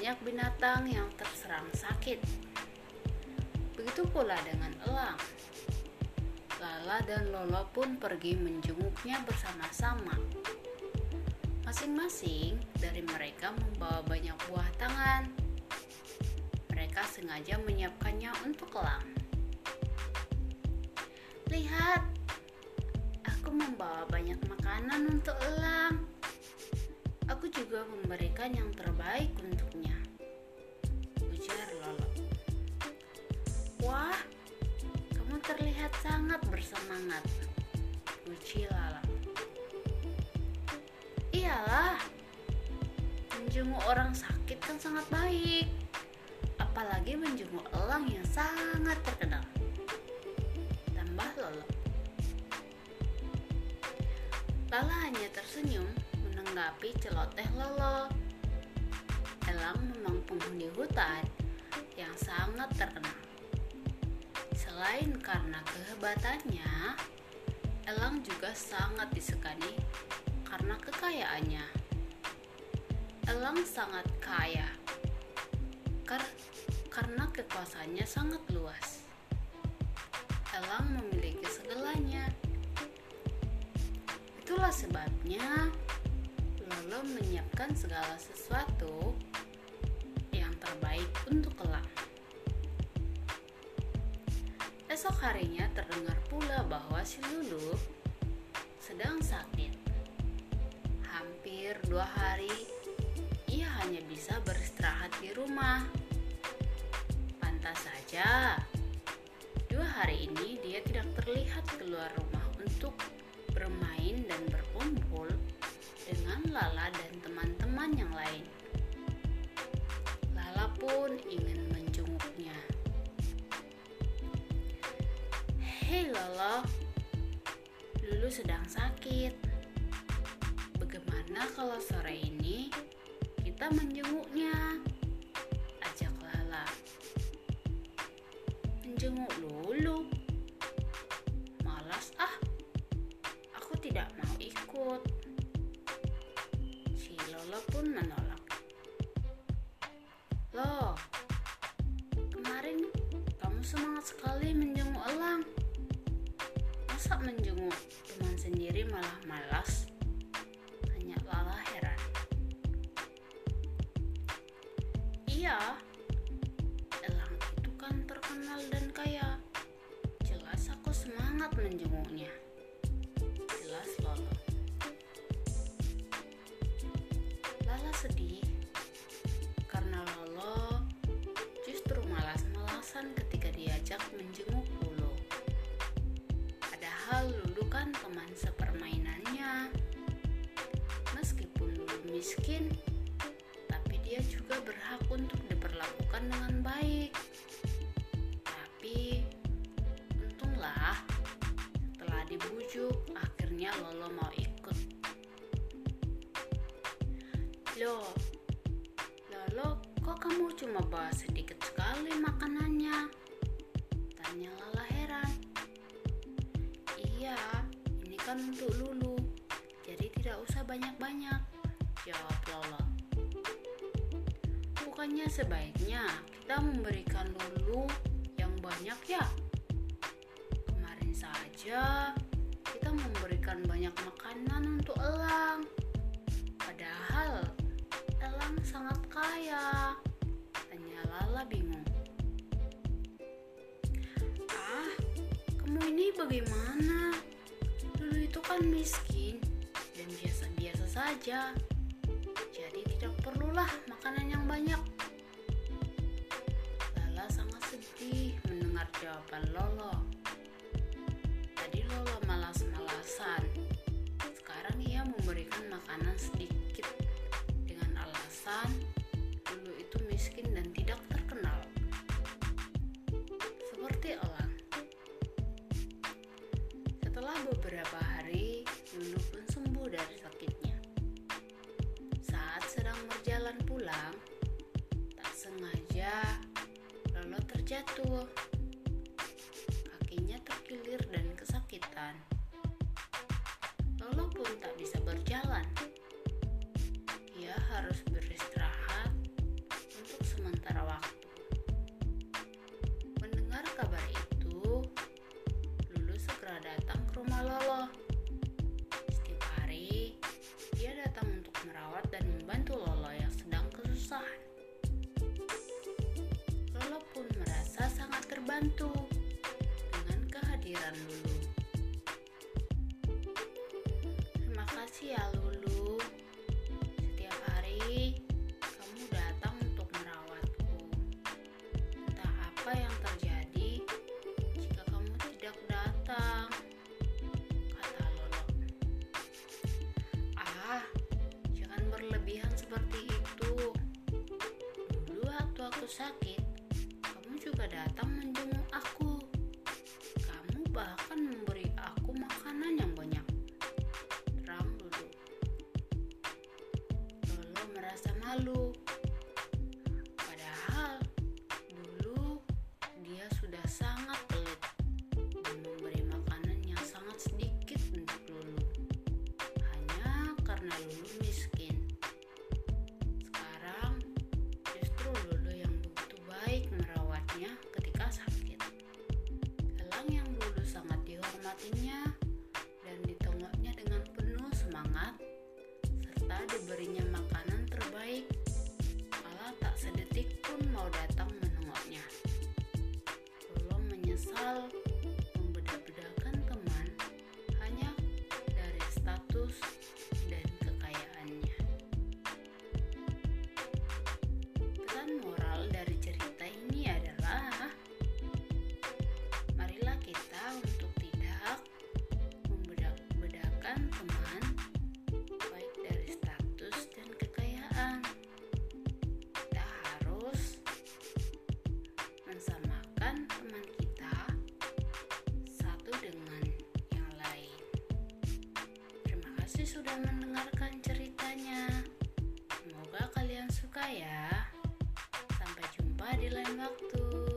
Banyak binatang yang terserang sakit. Begitu pula dengan elang. Lala dan Lolo pun pergi menjenguknya bersama-sama. Masing-masing dari mereka membawa banyak buah tangan. Mereka sengaja menyiapkannya untuk elang. Lihat, aku membawa banyak makanan untuk elang. Juga memberikan yang terbaik untuknya. Ujar Lolo. Wah, kamu terlihat sangat bersemangat. Puji Lala. Iyalah, menjenguk orang sakit kan sangat baik. Apalagi menjenguk elang yang sangat terkenal. Tambah Lolo. Lala hanya tersenyum menanggapi celoteh Lolo. Elang memang penghuni hutan yang sangat terkenal. Selain karena kehebatannya, elang juga sangat disegani karena kekayaannya. Elang sangat kaya kar karena kekuasaannya sangat luas. Elang memiliki segalanya. Itulah sebabnya Lolo menyiapkan segala sesuatu yang terbaik untuk elang. Esok harinya terdengar pula bahwa si Lulu sedang sakit. Hampir dua hari, ia hanya bisa beristirahat di rumah. Pantas saja, dua hari ini dia tidak terlihat keluar rumah untuk bermain dan berkumpul Lala dan teman-teman yang lain. Lala pun ingin menjenguknya. Hei Lolo, Lulu sedang sakit. Bagaimana kalau sore ini kita menjenguknya? Ajak Lala. Menjenguk Lulu? Lolo pun menolak. Loh, kemarin kamu semangat sekali menjenguk elang. Masa menjenguk teman sendiri malah malas? Tanya Lala heran. Iya, elang itu kan terkenal dan kaya. Jelas aku semangat menjenguknya. Diajak menjenguk Lulu. Padahal Lulu kan teman sepermainannya. Meskipun Lulu miskin, tapi dia juga berhak untuk diperlakukan dengan baik. Tapi untunglah setelah dibujuk akhirnya Lolo mau ikut. Loh, Lolo, kok kamu cuma bawa sedikit sekali makanannya? Tanya Lala heran. Iya, ini kan untuk Lulu, jadi tidak usah banyak-banyak, jawab Lolo. Bukannya sebaiknya kita memberikan Lulu yang banyak ya? Kemarin saja kita memberikan banyak makanan untuk elang. Padahal elang sangat kaya. Tanya Lala bingung. Kamu ini bagaimana? Dulu itu kan miskin dan biasa-biasa saja. Jadi tidak perlulah makanan yang banyak. Lala sangat sedih mendengar jawaban Lolo. Tadi Lolo malas-malasan. Sekarang ia memberikan makanan sengaja Lolo terjatuh. Kakinya terkilir dan kesakitan. Lolo pun tak bisa berjalan. Terbantu dengan kehadiran Lulu. Terima kasih ya Lulu. Setiap hari kamu datang untuk merawatku. Entah apa yang terjadi jika kamu tidak datang, kata Lolo. Ah, jangan berlebihan seperti itu. Dulu waktu aku sakit, juga datang menjenguk aku. Kamu bahkan memberi aku makanan yang banyak. Terang Lulu. Lolo merasa malu. February niya sudah mendengarkan ceritanya. Semoga kalian suka ya. Sampai jumpa di lain waktu.